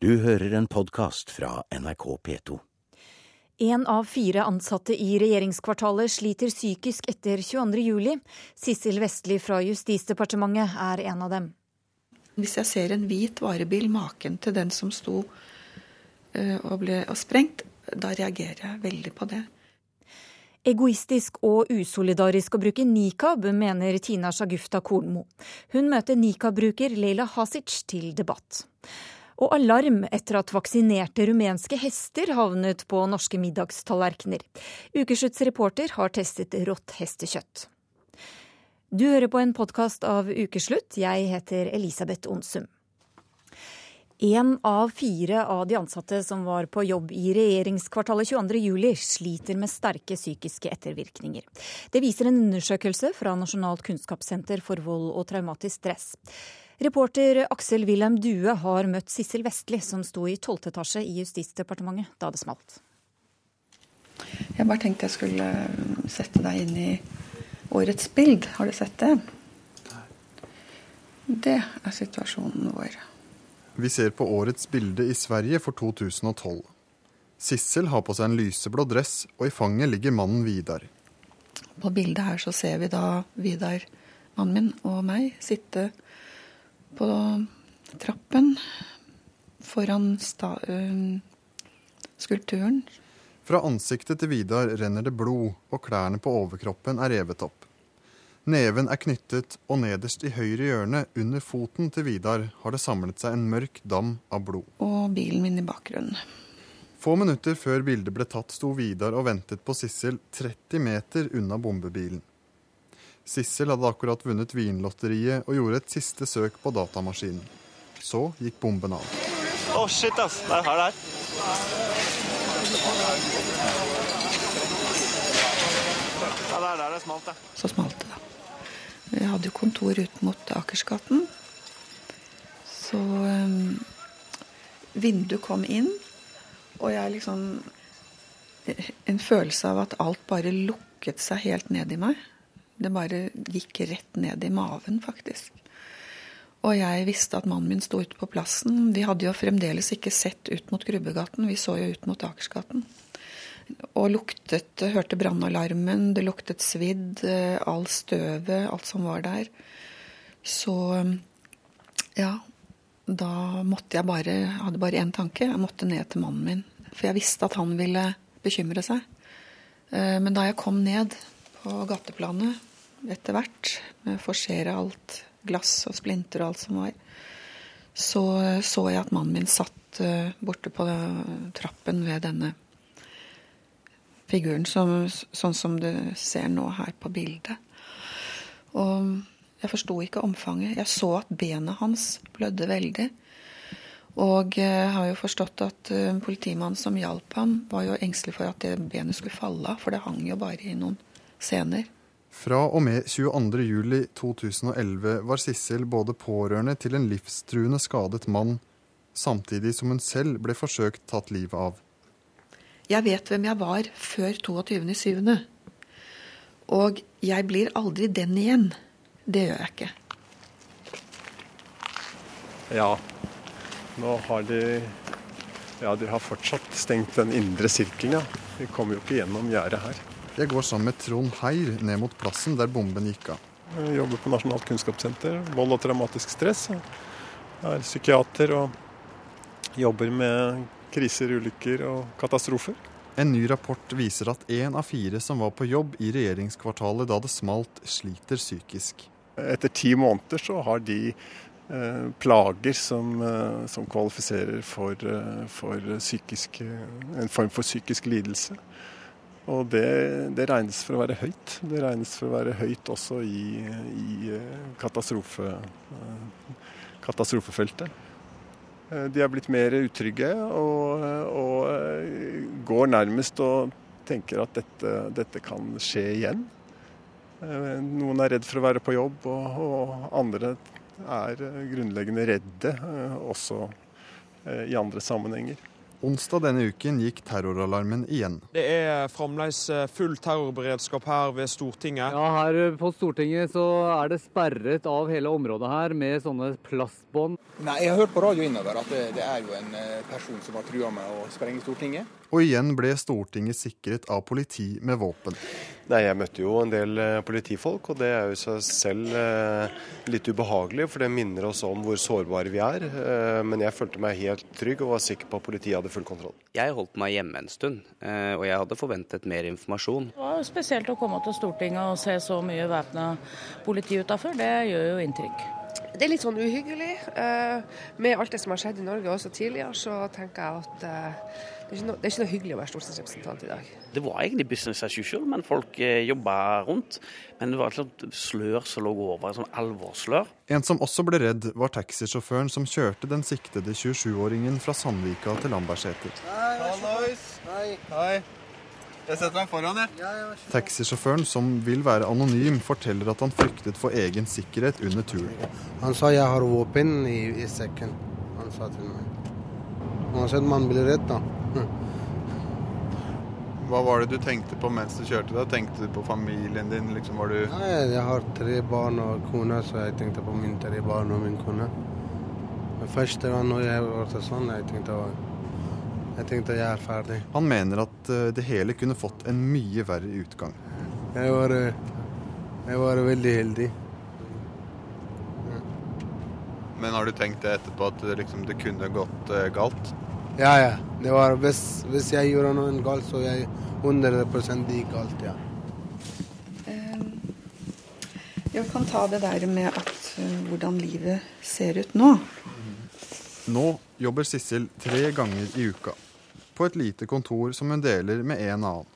Du hører en podkast fra NRK P2. En av fire ansatte i regjeringskvartalet sliter psykisk etter 22. juli. Sissel Vestli fra Justisdepartementet er en av dem. Hvis jeg ser en hvit varebil maken til den som sto uh, og ble og sprengt, da reagerer jeg veldig på det. Egoistisk og usolidarisk å bruke nikab, mener Tina Shagufta Kornmo. Hun møter nikab-bruker Leila Hasic til debatt og alarm etter at vaksinerte rumenske hester havnet på norske middagstallerkener. Ukeslutts reporter har testet rått hestekjøtt. Du hører på en podkast av Ukeslutt. Jeg heter Elisabeth Onsum. En av fire av de ansatte som var på jobb i regjeringskvartalet 22.07, sliter med sterke psykiske ettervirkninger. Det viser en undersøkelse fra Nasjonalt kunnskapssenter for vold og traumatisk stress. Reporter Aksel Wilhelm Due har møtt Sissel Vestli, som sto i tolvte etasje i Justisdepartementet da det smalt. Jeg bare tenkte jeg skulle um, sette deg inn i årets bild. Har du sett det? Det er situasjonen vår. Vi ser på årets bilde i Sverige for 2012. Sissel har på seg en lyseblå dress, og i fanget ligger mannen Vidar. På bildet her så ser vi da Vidar, mannen min, og meg sitte på trappen foran uh, skulpturen. Fra ansiktet til Vidar renner det blod, og klærne på overkroppen er revet opp. Neven er knyttet, og nederst i høyre hjørne, under foten til Vidar, har det samlet seg en mørk dam av blod. Og bilen min i bakgrunnen. Få minutter før bildet ble tatt, sto Vidar og ventet på Sissel 30 meter unna bombebilen. Sissel hadde akkurat vunnet Vinlotteriet og gjorde et siste søk på datamaskinen. Så gikk bomben av. Å, oh, shit, ass. Det er her det er. Ja, det er der det smalt, det. Så smalt det, da. Jeg hadde jo kontor ut mot Akersgaten. Så um, vinduet kom inn, og jeg liksom En følelse av at alt bare lukket seg helt ned i meg. Det bare gikk rett ned i maven, faktisk. Og jeg visste at mannen min sto ute på plassen. Vi hadde jo fremdeles ikke sett ut mot Grubbegaten, vi så jo ut mot Akersgaten. Og luktet, hørte brannalarmen, det luktet svidd, all støvet, alt som var der. Så ja, da måtte jeg bare Hadde bare én tanke. Jeg måtte ned til mannen min. For jeg visste at han ville bekymre seg. Eh, men da jeg kom ned på gateplanet, etter hvert, med forsere alt glass og splinter og alt som var, så så jeg at mannen min satt uh, borte på trappen ved denne figuren, som, sånn som du ser nå her på bildet. Og jeg forsto ikke omfanget. Jeg så at benet hans blødde veldig. Og jeg har jo forstått at politimannen som hjalp ham, var jo engstelig for at det benet skulle falle av, for det hang jo bare i noen scener. Fra og med 22.07.2011 var Sissel både pårørende til en livstruende skadet mann, samtidig som hun selv ble forsøkt tatt livet av. Jeg vet hvem jeg var før 22.07. Og jeg blir aldri den igjen. Det gjør jeg ikke. Ja, nå har de Ja, de har fortsatt stengt den indre sirkelen, ja. Vi kommer jo ikke gjennom gjerdet her. Jeg går sammen med Trond Heier ned mot plassen der bomben gikk av. Jeg jobber på Nasjonalt kunnskapssenter, vold og traumatisk stress. Jeg er psykiater og jobber med kriser, ulykker og katastrofer. En ny rapport viser at én av fire som var på jobb i regjeringskvartalet da det smalt, sliter psykisk. Etter ti måneder så har de eh, plager som, eh, som, kvalifiserer for, eh, for psykisk, en form for psykisk lidelse. Og det, det, regnes for å være høyt. Det regnes for å være høyt også i, i eh, katastrofe, eh, katastrofefeltet. Eh, de er blitt mer utrygge og, og går nærmest og tenker at dette, dette, kan skje igjen. Noen er redd for å være på jobb, og, og andre er grunnleggende redde også i andre sammenhenger. Onsdag denne uken gikk terroralarmen igjen. Det er fremdeles eh, full terrorberedskap her ved Stortinget. Ja, Her på Stortinget så er det sperret av hele området her med sånne plastbånd. Nei, Jeg har hørt på radio innover at det, det er jo en eh, person som har trua med å sprenge Stortinget. Og igjen ble Stortinget sikret av politi med våpen. Nei, Jeg møtte jo en del eh, politifolk, og det er jo i seg selv eh, litt ubehagelig. For det minner oss om hvor sårbare vi er. Eh, men jeg følte meg helt trygg og var sikker på at politiet hadde full kontroll. Jeg holdt meg hjemme en stund, og jeg hadde forventet mer informasjon. Det var spesielt å komme til Stortinget og se så mye væpna politi utafor. Det gjør jo inntrykk. Det er litt sånn uhyggelig. Med alt det som har skjedd i Norge også tidligere, så tenker jeg at det er ikke noe, det er ikke noe hyggelig å være stortingsrepresentant i dag. Det var egentlig business as usual, men folk eh, jobba rundt. Men det var et sånt slør som lå over, et sånt alvorsslør. En som også ble redd, var taxisjåføren som kjørte den siktede 27-åringen fra Sandvika til Lambertseter. Hei, hei. hei. Jeg setter meg foran, jeg. Taxisjåføren, som vil være anonym, forteller at han fryktet for egen sikkerhet under turen. Han sa jeg har våpen i, i sekken. Han sa til meg. Uansett man blir redd, da. Hva var det du tenkte på mens du kjørte? da? Tenkte du på familien din? Liksom, var du Nei, jeg har tre barn og kone, så jeg tenkte på mine tre barn og min kone. Men gang når jeg ble sånn, jeg tenkte, jeg tenkte jeg er ferdig. Han mener at eh, det hele kunne fått en mye verre utgang. Jeg var, jeg var veldig heldig. Men har du tenkt det etterpå at det, liksom, det kunne gått uh, galt? Ja, ja. Det var, hvis, hvis jeg gjorde noe galt, så jeg 100 det gikk galt, ja. Jeg kan ta det der med at, uh, hvordan livet ser ut nå. Nå jobber Sissel tre ganger i uka. På et lite kontor som hun deler med en annen.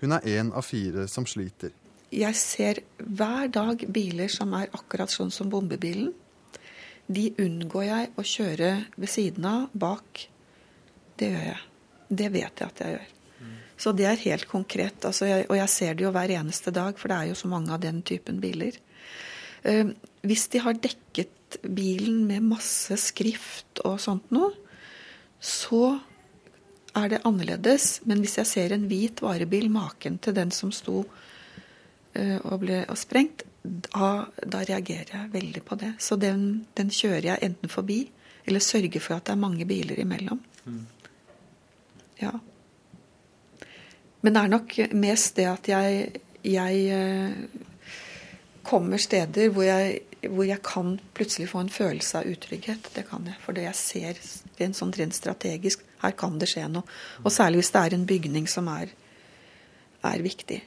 Hun er én av fire som sliter. Jeg ser hver dag biler som er akkurat sånn som bombebilen. De unngår jeg å kjøre ved siden av, bak. Det gjør jeg. Det vet jeg at jeg gjør. Så det er helt konkret. Altså jeg, og jeg ser det jo hver eneste dag, for det er jo så mange av den typen biler. Uh, hvis de har dekket bilen med masse skrift og sånt noe, så er det annerledes. Men hvis jeg ser en hvit varebil, maken til den som sto uh, og ble og sprengt, da, da, reagerer jeg veldig på det. Så den, den, kjører jeg enten forbi, eller sørger for at det er mange biler imellom. Mm. Ja. Men det er nok mest det at jeg, jeg eh, kommer steder hvor jeg, hvor jeg, kan plutselig få en følelse av utrygghet. Det kan jeg. For jeg ser en sånn rent strategisk Her kan det skje noe. Og særlig hvis det er en bygning som er, er viktig.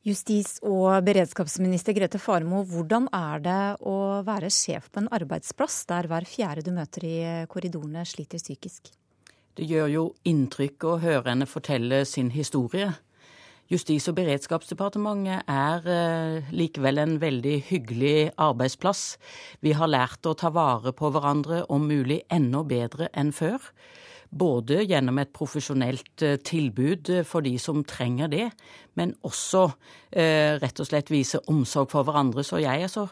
Justis- og beredskapsminister Grete Farmo, hvordan er det å være sjef på en arbeidsplass der hver fjerde du møter i korridorene sliter psykisk? Det gjør jo inntrykk å høre henne fortelle sin historie. Justis- og beredskapsdepartementet er eh, likevel en veldig hyggelig arbeidsplass. Vi har lært å ta vare på hverandre om mulig enda bedre enn før. Både gjennom et profesjonelt eh, tilbud eh, for de som trenger det, men også eh, rett og slett vise omsorg for hverandre. Så jeg er så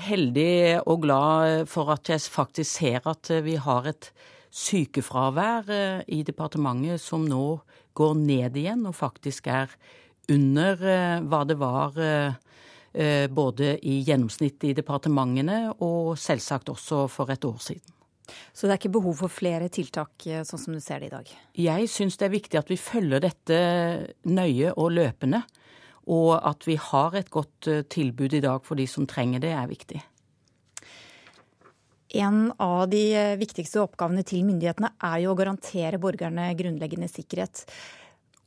heldig og glad for at jeg faktisk ser at vi har et sykefravær i departementet som nå går ned igjen, og faktisk er under hva det var både i gjennomsnitt i departementene og selvsagt også for et år siden. Så det er ikke behov for flere tiltak eh, sånn som du ser det i dag? Jeg syns det er viktig at vi følger dette nøye og løpende. Og at vi har et godt eh, tilbud i dag for de som trenger det, er viktig. En av de eh, viktigste oppgavene til myndighetene er jo å garantere borgerne grunnleggende sikkerhet.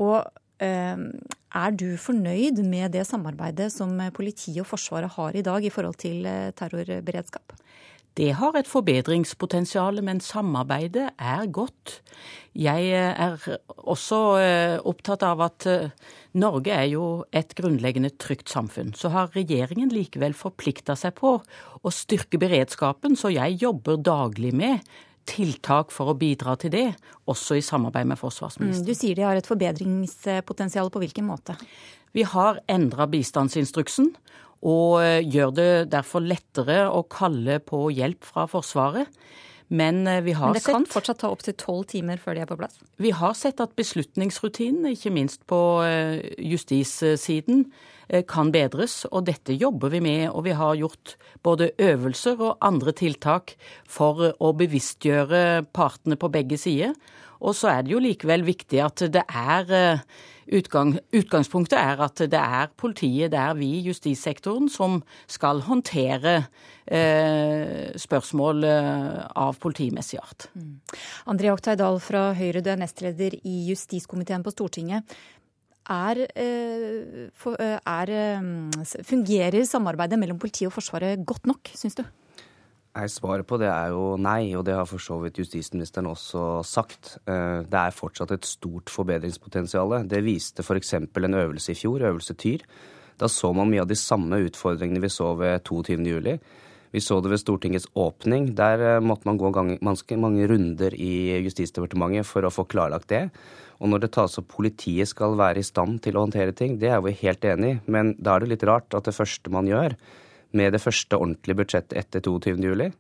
Og er du fornøyd med det samarbeidet som politiet og Forsvaret har i dag i forhold til terrorberedskap? Det har et forbedringspotensial, men samarbeidet er godt. Jeg er også eh, opptatt av at eh, Norge er jo et grunnleggende trygt samfunn. Så har regjeringen likevel forplikta seg på å styrke beredskapen, så jeg jobber daglig med tiltak for å bidra til det, også i samarbeid med forsvarsministeren. Mm, du sier de har et forbedringspotensial. På hvilken måte? Vi har endra bistandsinstruksen og eh, gjør det derfor lettere å kalle på hjelp fra Forsvaret. Men vi har Men det sett kan fortsatt ta opptil tolv timer før de er på plass? Vi har sett at beslutningsrutinene, ikke minst på justissiden, kan bedres, og dette jobber vi med. Og vi har gjort både øvelser og andre tiltak for å bevisstgjøre partene på begge sider. Og så er det jo likevel viktig at det er utgang, Utgangspunktet er at det er politiet, det er vi i justissektoren, som skal håndtere eh, spørsmål av politimessig art. Mm. André Oktay Dahl fra Høyre, du er nestleder i justiskomiteen på Stortinget. Er, er, fungerer samarbeidet mellom politiet og Forsvaret godt nok, syns du? Nei, Svaret på det er jo nei, og det har for så vidt justisministeren også sagt. Det er fortsatt et stort forbedringspotensial. Det viste f.eks. en øvelse i fjor, øvelse Tyr. Da så man mye av de samme utfordringene vi så ved 22.07. Vi så det ved Stortingets åpning. Der måtte man gå ganske mange runder i Justisdepartementet for å få klarlagt det. Og når det tas opp politiet skal være i stand til å håndtere ting, det er vi helt enig i. Men da er det litt rart at det første man gjør, med det første ordentlige budsjettet etter 22.07,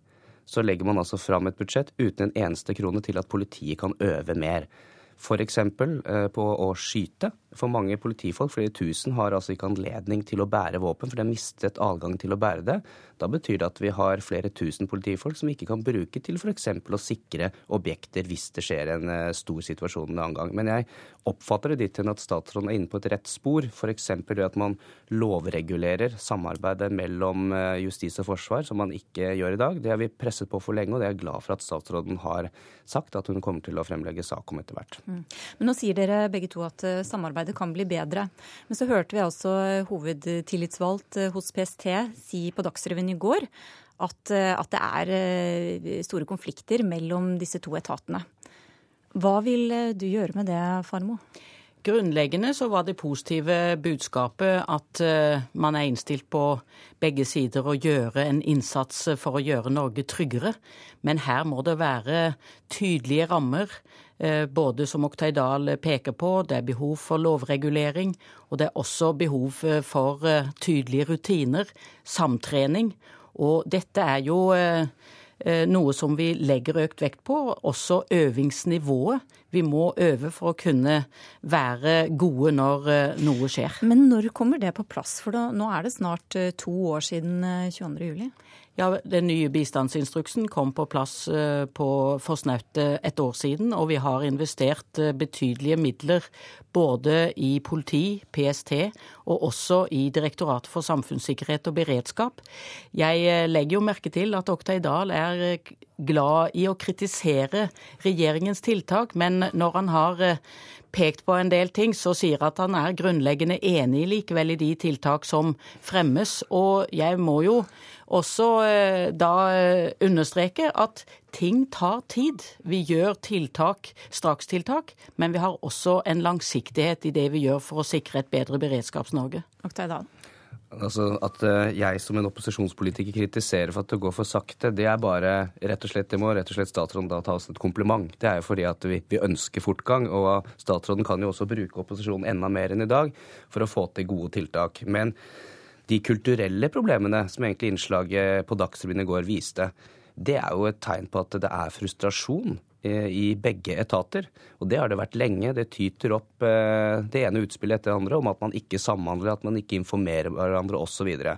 så legger man altså fram et budsjett uten en eneste krone til at politiet kan øve mer. F.eks. på å skyte. For mange politifolk, flere tusen, har altså ikke anledning til å bære våpen, for de har mistet adgang til å bære det. Da betyr det at vi har flere tusen politifolk som vi ikke kan bruke til f.eks. å sikre objekter hvis det skjer en stor situasjon en annen gang. Men jeg oppfatter det dit hen at statsråden er inne på et rett spor, f.eks. ved at man lovregulerer samarbeidet mellom justis og forsvar, som man ikke gjør i dag. Det har vi presset på for lenge, og det er jeg glad for at statsråden har sagt at hun kommer til å fremlegge sak om etter hvert. Mm. Men nå sier dere begge to at samarbeidet kan bli bedre. Men så hørte vi altså hovedtillitsvalgt hos PST si på Dagsrevyen i går at, at, det er store konflikter mellom disse to etatene. Hva vil du gjøre med det, Farmo? Grunnleggende så var det positive budskapet at man er innstilt på begge sider å gjøre en innsats for å gjøre Norge tryggere. Men her må det være tydelige rammer. Både som Oktay Dahl peker på, det er behov for lovregulering. Og det er også behov for tydelige rutiner, samtrening. Og dette er jo noe som vi legger økt vekt på, også øvingsnivået. Vi må øve for å kunne være gode når noe skjer. Men når kommer det på plass? For nå er det snart to år siden 22. juli. Ja, Den nye bistandsinstruksen kom på plass på for snaut et år siden, og vi har investert betydelige midler både i politi, PST, og også i Direktoratet for samfunnssikkerhet og beredskap. Jeg legger jo merke til at Oktay Dahl er glad i å kritisere regjeringens tiltak, men når han har pekt på en del ting, så sier at han er grunnleggende enig likevel i de tiltak som fremmes. Og jeg må jo også da understreke at ting tar tid. Vi gjør tiltak, strakstiltak, men vi har også en langsiktighet i det vi gjør for å sikre et bedre Beredskaps-Norge. Dahl. Altså At jeg som en opposisjonspolitiker kritiserer for at det går for sakte, det er bare rett og slett, det må rett og slett statsråden da ta oss et kompliment. Det er jo fordi at vi, vi, ønsker fortgang, og statsråden kan jo også bruke opposisjonen enda mer enn i dag for å få til gode tiltak. Men de kulturelle problemene som egentlig innslaget på Dagsrevyen i går viste, det er jo et tegn på at det er frustrasjon i begge etater. Og det har det vært lenge. Det tyter opp det ene utspillet etter det andre om at man ikke samhandler, at man ikke informerer hverandre osv. Ja,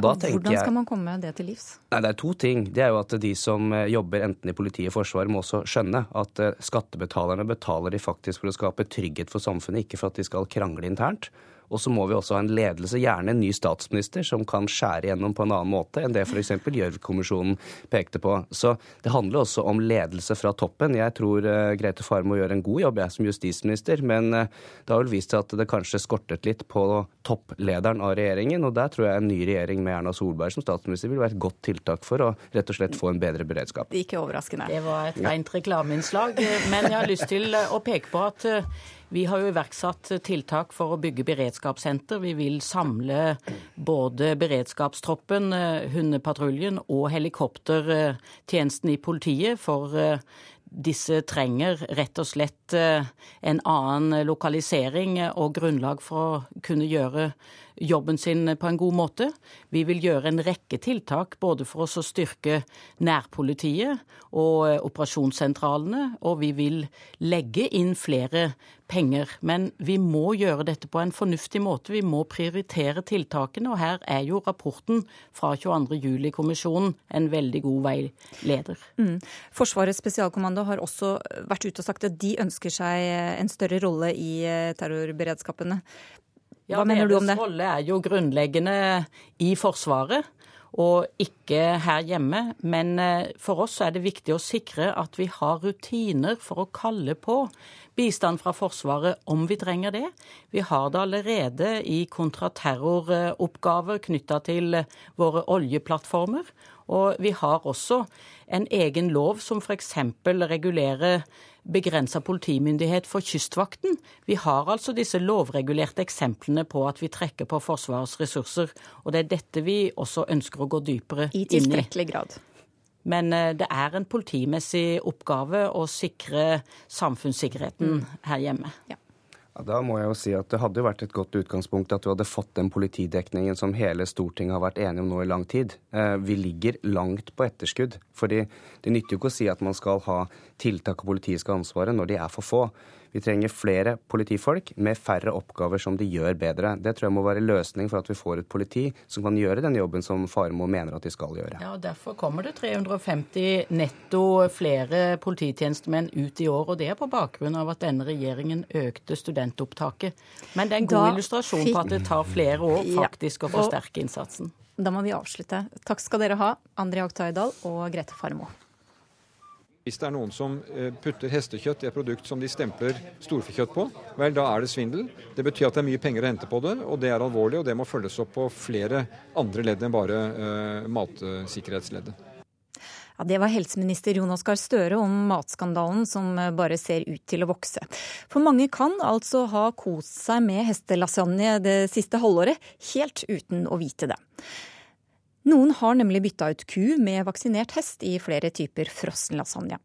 hvordan skal man komme det til livs? Nei, Det er to ting. Det er jo at de som jobber enten i politiet og Forsvaret, må også skjønne at skattebetalerne betaler de faktisk for å skape trygghet for samfunnet, ikke for at de skal krangle internt. Og så må vi også ha en ledelse, gjerne en ny statsminister, som kan skjære gjennom på en annen måte enn det f.eks. Gjørv-kommisjonen pekte på. Så det handler også om ledelse fra toppen. Jeg tror uh, Grete Farmo gjør en god jobb, jeg som justisminister, men uh, det har vel vist seg at det kanskje skortet litt på topplederen av regjeringen. Og der tror jeg en ny regjering med Erna Solberg som statsminister vil være et godt tiltak for å rett og slett få en bedre beredskap. Ikke overraskende. Det var et rent reklameinnslag, men jeg har lyst til å peke på at uh, vi har jo iverksatt tiltak for å bygge beredskapssenter. Vi vil samle både beredskapstroppen, hundepatruljen og helikoptertjenesten i politiet for disse trenger rett og slett en annen lokalisering og grunnlag for å kunne gjøre jobben sin på en god måte. Vi vil gjøre en rekke tiltak både for oss å styrke nærpolitiet og eh, operasjonssentralene, og vi vil legge inn flere penger. Men vi må gjøre dette på en fornuftig måte. Vi må prioritere tiltakene, og her er jo rapporten fra 22.07-kommisjonen en veldig god veileder. Mm. Forsvarets spesialkommando har også vært ute og sagt at de ønsker seg en større rolle i eh, terrorberedskapene. Hva ja, mener du om det? Deres rolle er jo grunnleggende i Forsvaret og ikke her hjemme. Men eh, for oss er det viktig å sikre at vi har rutiner for å kalle på bistand fra Forsvaret om vi trenger det. Vi har det allerede i kontraterroroppgaver knytta til våre oljeplattformer. Og vi har også en egen lov som f.eks. regulerer begrensa politimyndighet for Kystvakten. Vi har altså disse lovregulerte eksemplene på at vi trekker på Forsvarets ressurser. Og det er dette vi også ønsker å gå dypere inn i. I tilstrekkelig grad. Men eh, det er en politimessig oppgave å sikre samfunnssikkerheten mm. her hjemme. Ja. Da må jeg jo si at Det hadde jo vært et godt utgangspunkt at du hadde fått den politidekningen som hele Stortinget har vært enige om nå i lang tid. Eh, vi ligger langt på etterskudd. fordi Det nytter jo ikke å si at man skal ha tiltak og politiet skal ansvaret når de er for få. Vi trenger flere politifolk med færre oppgaver som de gjør bedre. Det tror jeg må være løsning for at vi får et politi som kan gjøre den jobben som Faremo mener at de skal gjøre. Ja, og Derfor kommer det 350 netto flere polititjenestemenn ut i år. Og det er på bakgrunn av at denne regjeringen økte studentopptaket. Men det er en god da illustrasjon på at det tar flere år faktisk å forsterke innsatsen. Da må vi avslutte. Takk skal dere ha, André Oktay og Grete Farmo. Hvis det er noen som eh, putter hestekjøtt i et produkt som de stempler storfekjøtt på, vel, da er det svindel. Det betyr at det er mye penger å hente på det, og det er alvorlig, og det må følges opp på flere andre ledd enn bare uh, matsikkerhetsleddet. Ja, Det var helseminister Jonas Gahr Støre om matskandalen som eh, bare ser ut til å vokse. For mange kan altså ha kost seg med hestelasagne det siste halvåret, helt uten å vite det. Noen har nemlig bytta ut ku med vaksinert hest i flere typer frossen lasagne.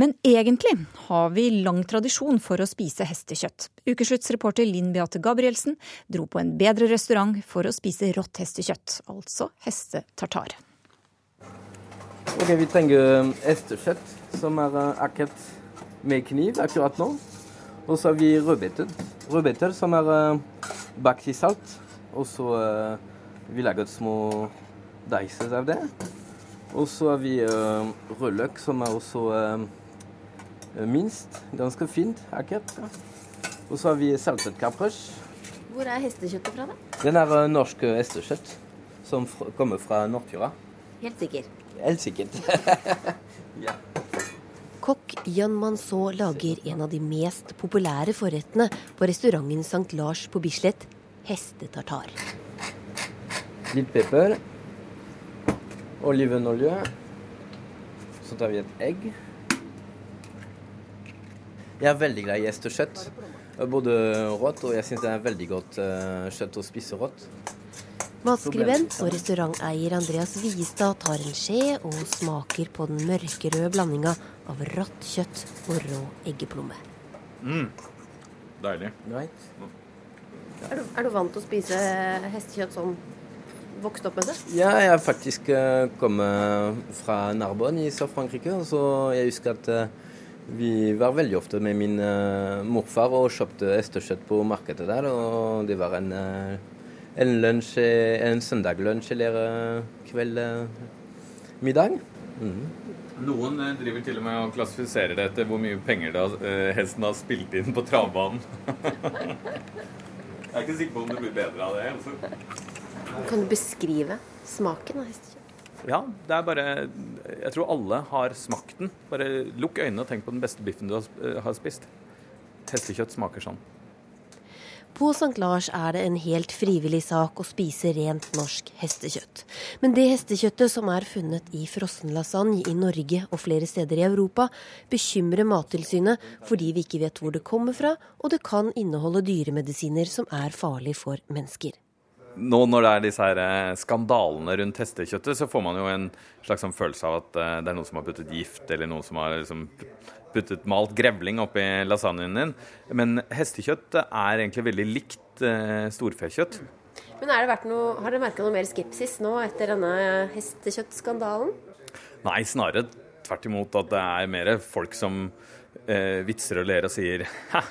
Men egentlig har vi lang tradisjon for å spise hestekjøtt. Ukesluttsreporter Linn Beate Gabrielsen dro på en bedre restaurant for å spise rått hestekjøtt, altså hestetartar. Ok, Vi trenger hestekjøtt, som er eh, akkurat med kniv akkurat nå. Og så har vi rødbeter. Rødbeter som er eh, bakt i salt. Og så uh, vi lager små deises av det. Og så har vi uh, rødløk, som er også uh, minst. Ganske fint, akkurat. Og så har vi saltet kapres. Hvor er hestekjøttet fra, da? Den er uh, norsk hestekjøtt. Som kommer fra Nordfjorda. Helt sikker? Helt sikkert. ja. Kokk Jan Mansaa lager en av de mest populære forrettene på restauranten St. Lars på Bislett, hestetartar. Litt pepper olivenolje. Så tar vi et egg. Jeg er veldig glad i hestekjøtt. Både rått og jeg syns det er veldig godt uh, kjøtt å spise rått. Matskribent og restauranteier Andreas Viestad tar en skje og smaker på den mørkerøde blandinga av rått kjøtt og rå eggeplomme. Mm. Deilig. Right. Er, du, er du vant til å spise hestekjøtt sånn vokst opp med det? Ja, jeg har faktisk uh, kommet fra Narbonne i Sør-Frankrike. Så jeg husker at uh, vi var veldig ofte med min uh, morfar og kjøpte hestekjøtt på markedet der. Og det var en, en, lunsj, en søndaglunsj eller kveldmiddag. Mm. Noen driver til og med og klassifiserer det etter hvor mye penger da, hesten har spilt inn på travbanen. jeg er ikke sikker på om det blir bedre av det. altså. Kan du beskrive smaken av hestekjøtt? Ja, det er bare Jeg tror alle har smakt den. Bare lukk øynene og tenk på den beste biffen du har eh, spist. Hestekjøtt smaker sånn. På St. Lars er det en helt frivillig sak å spise rent norsk hestekjøtt. Men det hestekjøttet som er funnet i frossen lasagne i Norge og flere steder i Europa, bekymrer Mattilsynet fordi vi ikke vet hvor det kommer fra, og det kan inneholde dyremedisiner som er farlig for mennesker. Nå når det er disse her eh, skandalene rundt hestekjøttet, så får man jo en slags sånn følelse av at eh, det er noen som har puttet gift, eller noen som har liksom puttet malt grevling oppi lasagnen din. Men hestekjøtt er egentlig veldig likt eh, storfekjøtt. Men det noe, Har dere merka noe mer skepsis nå etter denne hestekjøttskandalen? Nei, snarere tvert imot at det er mer folk som eh, vitser og ler og sier Hæ,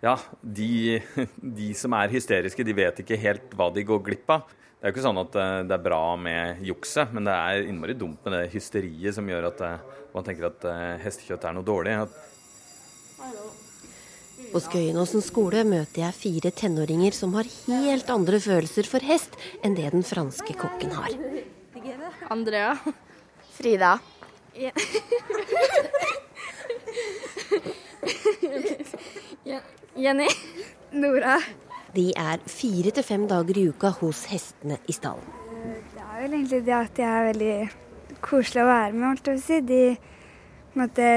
ja, de, de, som er hysteriske, de vet ikke helt hva de går glipp av. Det er jo ikke sånn at eh, det er bra med jukset, men det er innmari dumt med det hysteriet som gjør at eh, man tenker at eh, hestekjøtt er noe dårlig. På Skøyenåsen skole møter jeg fire tenåringer som har helt andre følelser for hest enn det den franske kokken har. Andrea. Frida. Ja. Jenny. Nora. De er fire til fem dager i uka hos hestene i stallen. Det er vel egentlig det at de er veldig koselige å være med, holdt jeg på å si. De måtte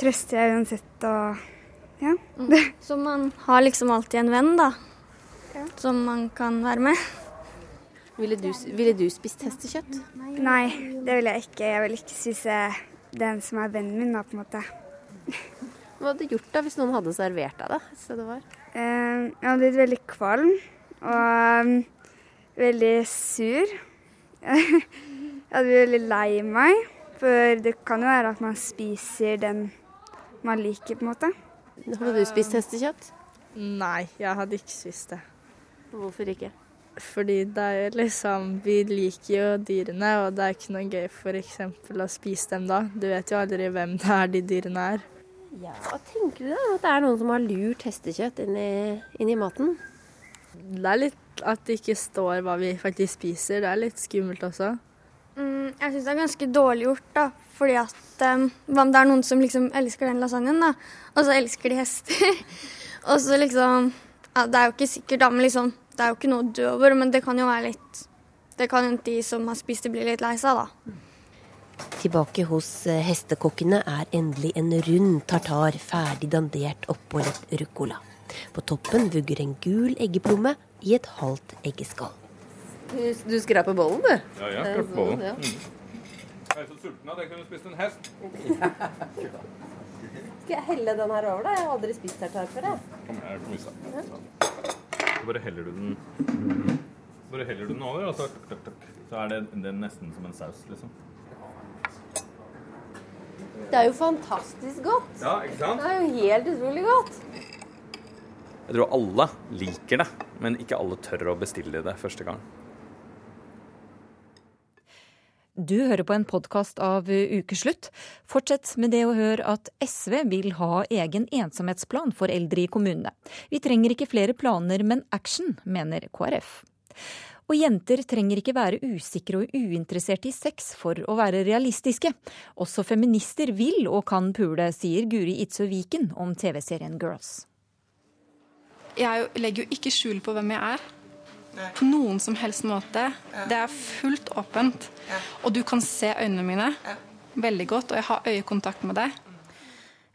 trøster jeg uansett og ja. Mm. Så man har liksom alltid en venn, da. Ja. Som man kan være med. Ville du, ville du spist hestekjøtt? Nei, det vil jeg ikke. Jeg vil ikke spise den som er vennen min, da, på en måte. Hva hadde du gjort da hvis noen hadde servert deg det et sted var? Eh, jeg hadde blitt veldig kvalm og um, veldig sur. jeg hadde blitt veldig lei meg, for det kan jo være at man spiser den man liker, på en måte. Hadde du spist hestekjøtt? Nei, jeg hadde ikke spist det. Hvorfor ikke? Fordi det er jo liksom Vi liker jo dyrene, og det er ikke noe gøy f.eks. å spise dem da. Du vet jo aldri hvem det er de dyrene er. Ja, Hva tenker du da? At det er noen som har lurt hestekjøtt inn i, inn i maten? Det er litt at det ikke står hva vi faktisk spiser. Det er litt skummelt også. Mm, jeg syns det er ganske dårlig gjort, da. Fordi at um, Hva om det er noen som liksom elsker den lasagnen, da, og så elsker de hester? og så liksom ja, Det er jo ikke sikkert, da, men liksom Det er jo ikke noe å dø over, men det kan jo være litt Det kan jo de som har spist det, bli litt lei seg, da. Tilbake hos eh, hestekokkene er endelig en rund tartar ferdig dandert oppå litt ruccola. På toppen vugger en gul eggeplomme i et halvt eggeskall. Du, du skraper bollen, du? Ja, jeg skraper bollen. Ja. Mm. Jeg er så sulten at jeg kunne spist en hest. Skal jeg helle den her over, da? Jeg har aldri spist tartar før. Jeg. Kom her, kom. Så bare heller du den Bare heller du den over, og så, så er det, det er nesten som en saus, liksom. Det er jo fantastisk godt. Ja, ikke sant? Det er jo helt utrolig godt. Jeg tror alle liker det, men ikke alle tør å bestille det første gang. Du hører på en podkast av Ukeslutt. Fortsett med det å høre at SV vil ha egen ensomhetsplan for eldre i kommunene. Vi trenger ikke flere planer, men action, mener KrF. Og jenter trenger ikke være usikre og uinteresserte i sex for å være realistiske. Også feminister vil og kan pule, sier Guri Itzø Viken om TV-serien Girls. Jeg legger jo ikke skjul på hvem jeg er. På noen som helst måte. Det er fullt åpent. Og du kan se øynene mine veldig godt, og jeg har øyekontakt med deg.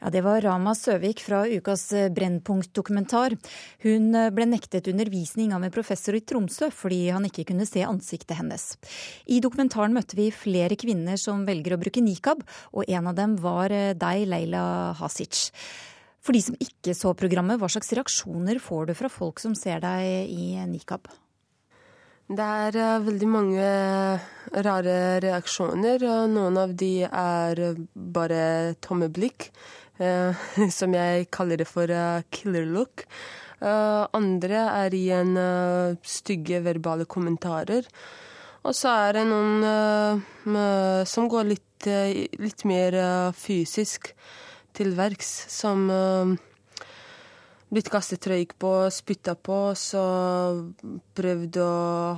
Ja, Det var Rama Søvik fra ukas eh, Brennpunkt-dokumentar. Hun eh, ble nektet undervisning av en professor i Tromsø fordi han ikke kunne se ansiktet hennes. I dokumentaren møtte vi flere kvinner som velger å bruke nikab, og en av dem var eh, deg, Leila Hasic. For de som ikke så programmet, hva slags reaksjoner får du fra folk som ser deg i nikab? Det er veldig mange rare reaksjoner. Noen av de er bare tomme blikk. Eh, som jeg kaller det for uh, killer look. Uh, andre er igjen stygge verbale kommentarer. Og så er det noen som går litt, litt mer fysisk til verks, som blitt kastet røyk på, spytta på, så prøvd å,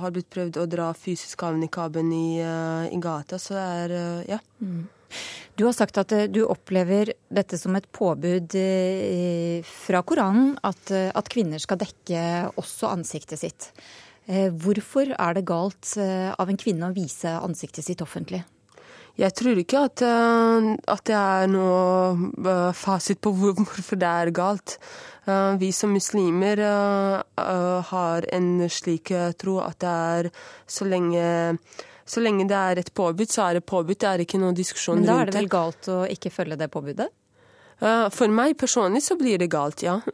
har blitt prøvd å dra fysisk av nikaben i, i gata. Så det er ja. Mm. Du har sagt at eh, du opplever dette som et påbud eh, fra Koranen, at, eh, at kvinner skal dekke også ansiktet sitt. Hvorfor er det galt av en kvinne å vise ansiktet sitt offentlig? Jeg tror ikke at, at det er noe fasit på hvorfor det er galt. Vi som muslimer har en slik tro at det er så lenge så lenge det er et påbud, så er det påbud. Det er ikke noen diskusjon rundt det. Men da er det vel galt å ikke følge det påbudet? For meg personlig så blir det galt, ja.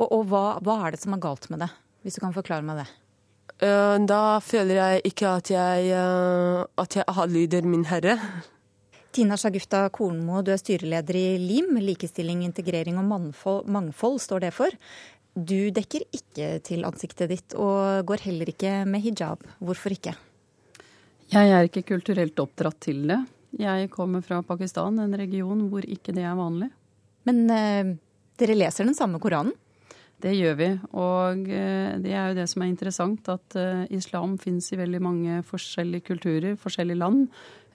Og, og hva, hva, er det som er galt med det, hvis du kan forklare meg det? Da føler jeg ikke at jeg, at jeg adlyder min herre. Tina Shagufta Kornmo, du er styreleder i LIM, likestilling, integrering og mangfold, mangfold står det for. Du dekker ikke til ansiktet ditt, og går heller ikke med hijab. Hvorfor ikke? Jeg er ikke kulturelt oppdratt til det. Jeg kommer fra Pakistan, en region hvor ikke det er vanlig. Men eh, dere leser den samme Koranen? Det gjør vi. Og eh, det er jo det som er interessant, at eh, islam finnes i veldig mange forskjellige kulturer, forskjellige land.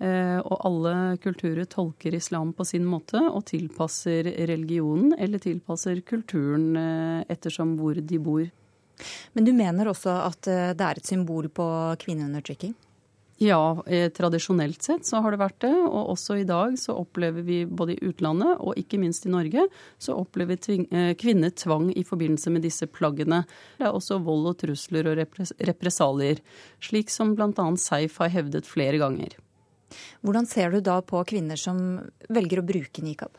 Eh, og alle kulturer tolker islam på sin måte og tilpasser religionen eller tilpasser kulturen eh, ettersom hvor de bor. Men du mener også at eh, det er et symbol på kvinneundertrykking? Ja, eh, tradisjonelt sett så har det vært det. Og også i dag så opplever vi både i utlandet og ikke minst i Norge, så opplever tving, eh, kvinner tvang i forbindelse med disse plaggene. Det er også vold og trusler og repres represalier. Slik som bl.a. Seif har hevdet flere ganger. Hvordan ser du da på kvinner som velger å bruke nikab?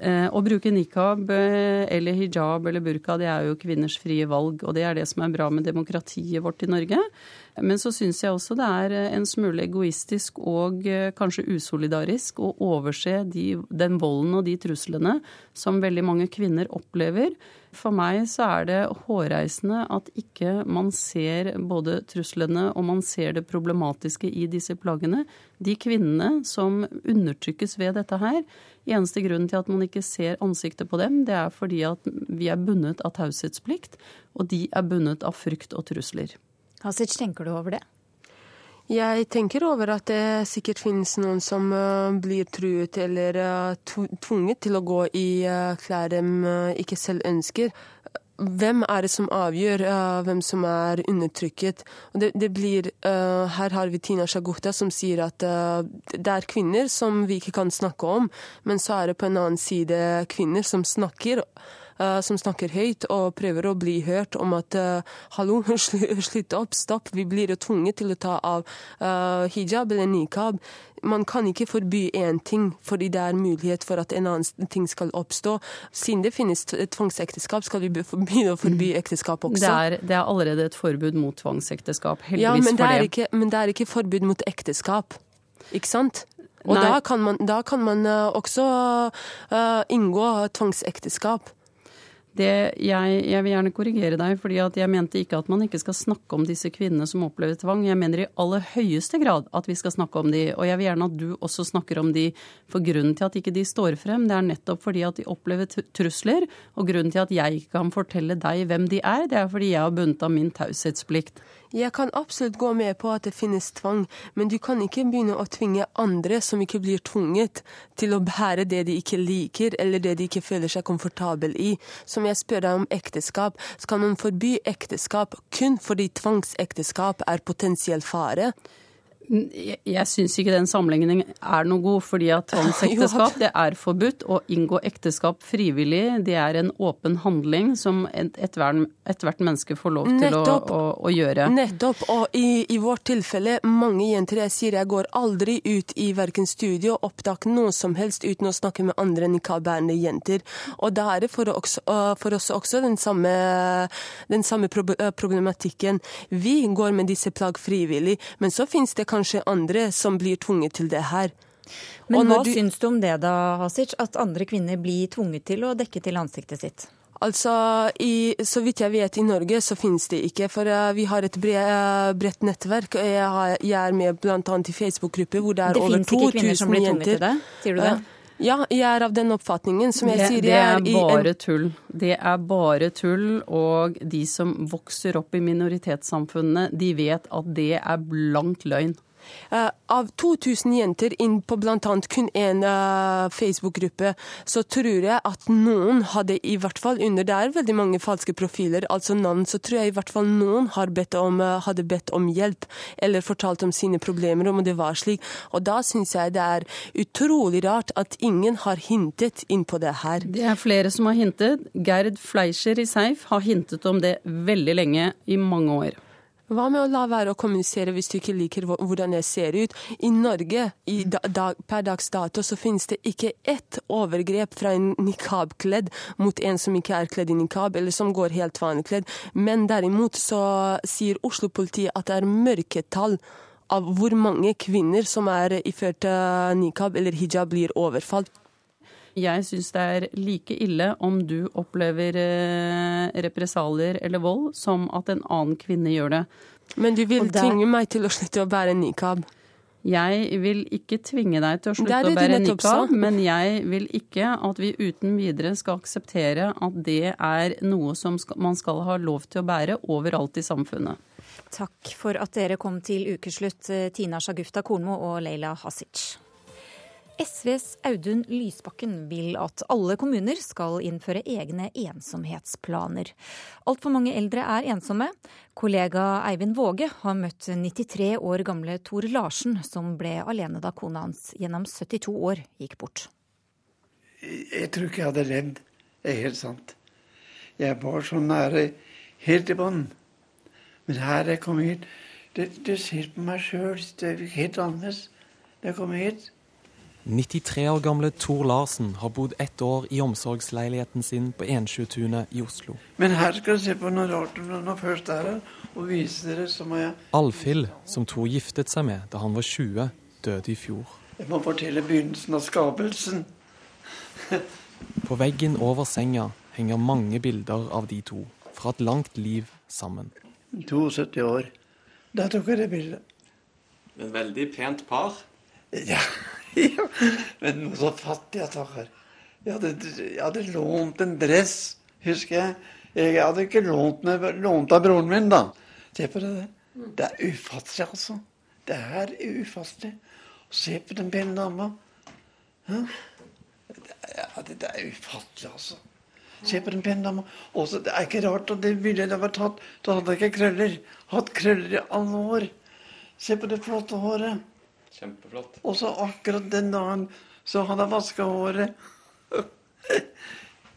Eh, å bruke nikab eh, eller hijab eller burka, det er jo kvinners frie valg. Og det er det som er bra med demokratiet vårt i Norge. Men så syns jeg også det er eh, en smule egoistisk og kanskje usolidarisk å overse de, den volden og de truslene som veldig mange kvinner opplever. For meg så er det hårreisende at ikke man ser både truslene og man ser det problematiske i disse plaggene. De kvinnene som undertrykkes ved dette her, Eneste grunnen til at man ikke ser ansiktet på dem, det er fordi at vi er bundet av taushetsplikt, og de er bundet av frykt og trusler. Hasic, tenker du over det? Jeg tenker over at det sikkert finnes noen som uh, blir truet eller uh, tvunget til å gå i uh, klær de ikke selv ønsker hvem er det som avgjør hvem som er undertrykket? Det, det, blir, her har vi Tina Shagutta som sier at det er kvinner som vi ikke kan snakke om, men så er det på en annen side kvinner som snakker. Som snakker høyt og prøver å bli hørt om at hallo, slutt opp, stopp, vi blir tvunget til å ta av hijab eller nikab man kan ikke forby én ting fordi det er mulighet for at en annen ting skal oppstå. Siden det finnes tvangsekteskap, skal vi begynne å forby mm. ekteskap også. Det er, det er allerede et forbud mot tvangsekteskap. Heldigvis ja, men for det. Ikke, men det er ikke forbud mot ekteskap. Ikke sant? Og da kan, man, da kan man, også uh, inngå tvangsekteskap. Det, jeg, jeg, vil gjerne korrigere deg, fordi jeg mente ikke at man ikke skal snakke om disse kvinnene som opplever tvang. Jeg mener i aller høyeste grad at vi skal snakke om de, og jeg vil gjerne at du også snakker om de. For grunnen til at ikke de står frem, det er nettopp fordi at de opplever trusler. Og grunnen til at jeg ikke kan fortelle deg hvem de er, det er fordi jeg har bundet av min taushetsplikt. Jeg kan absolutt gå med på at det finnes tvang, men du kan ikke begynne å tvinge andre som ikke blir tvunget, til å bære det de ikke liker, eller det de ikke føler seg komfortabel i. Som jeg spør deg om ekteskap, skal man forby ekteskap kun fordi tvangsekteskap er potensiell fare? Jeg, jeg syns ikke den sammenligningen er noe god, fordi at tvangsekteskap det er forbudt. Å inngå ekteskap frivillig, det er en åpen handling som ethvert et menneske får lov til å, å, å, gjøre. Nettopp. Og i, i, vårt tilfelle, mange jenter jeg sier jeg går aldri ut i verken studio, opptak, noe som helst uten å snakke med andre nikab-bærende jenter. Og da er det for, også, for oss også den samme, den samme problematikken. Vi går med disse plagg frivillig, men så finnes det kanskje kanskje andre som blir tvunget til det her. Men hva du... syns du om det da, Hasic, at andre kvinner blir tvunget til å dekke til ansiktet sitt? Altså, i, Så vidt jeg vet, i Norge så finnes det ikke. For uh, vi har et eh, bredt nettverk. Jeg, har, jeg er med bl.a. i Facebook-grupper hvor det er det over 2000 jenter. Det finnes ikke kvinner som blir tvunget til det? Sier du det? Uh, ja, jeg er av den oppfatningen. Som jeg det, sier Det er, er bare tull. Det er bare tull. Og de som vokser opp i minoritetssamfunnene, de vet at det er blankt løgn. Uh, av 2000 jenter inn på bl.a. kun én uh, Facebook-gruppe, så tror jeg at noen hadde i hvert fall under Det er veldig mange falske profiler, altså navn, så tror jeg i hvert fall noen bedt om, uh, hadde bedt om hjelp eller fortalt om sine problemer, om det var slik. Og da syns jeg det er utrolig rart at ingen har hintet inn på det her. Det er flere som har hintet. Gerd Fleischer i Seif har hintet om det veldig lenge, i mange år. Hva med å la være å kommunisere hvis du ikke liker hvordan jeg ser ut? I Norge i dag, per dags dato så finnes det ikke ett overgrep fra en nikab-kledd mot en som ikke er kledd i nikab, eller som går helt vanlig kledd. Men derimot så sier Oslo-politiet at det er mørketall av hvor mange kvinner som er iført eh, nikab eller hijab, blir overfalt. Jeg syns det er like ille om du opplever eh, represalier eller vold, som at en annen kvinne gjør det. Men du vil der... tvinge meg til å slutte å bære nikab? Jeg vil ikke tvinge deg til å slutte å bære nikab, men jeg vil ikke at vi uten videre skal akseptere at det er noe som man skal ha lov til å bære overalt i samfunnet. Takk for at dere kom til ukeslutt, eh, Tina Shagufta Kornmo og Leila Hasic. SVs Audun Lysbakken vil at alle kommuner skal innføre egne ensomhetsplaner. Altfor mange eldre er ensomme. Kollega Eivind Våge har møtt 93 år gamle Tor Larsen, som ble alene da kona hans gjennom 72 år gikk bort. Jeg tror ikke jeg hadde levd. Det er helt sant. Jeg var så nære helt i bånn. Men her jeg kom hit det ser på meg sjøl. Helt annerledes. Jeg kom hit 93 år gamle Tor Larsen har bodd ett år i omsorgsleiligheten sin på Ensjøtunet i Oslo. Men her skal du se på noe rart når jeg først er her, og vise dere så må jeg Alfhild, som Tor giftet seg med da han var 20, døde i fjor. Jeg må fortelle begynnelsen av skapelsen. på veggen over senga henger mange bilder av de to, fra et langt liv sammen. 72 år. Da tok jeg det bildet. En veldig pent par. Ja. men så fattig, stakkar. Jeg, jeg hadde lånt en dress, husker jeg. Jeg hadde ikke lånt, lånt av broren min, da. Se på det der. Det er ufattelig, altså. Det er ufattelig. Se på den pene dama. Ja, det, det er ufattelig, altså. Se på den pene dama. Også, det er ikke rart at det ville det vært tatt. Da hadde jeg ikke krøller. Hatt krøller i alle år. Se på det flotte håret. Kjempeflott. Og så akkurat den dagen så hadde jeg vaska håret.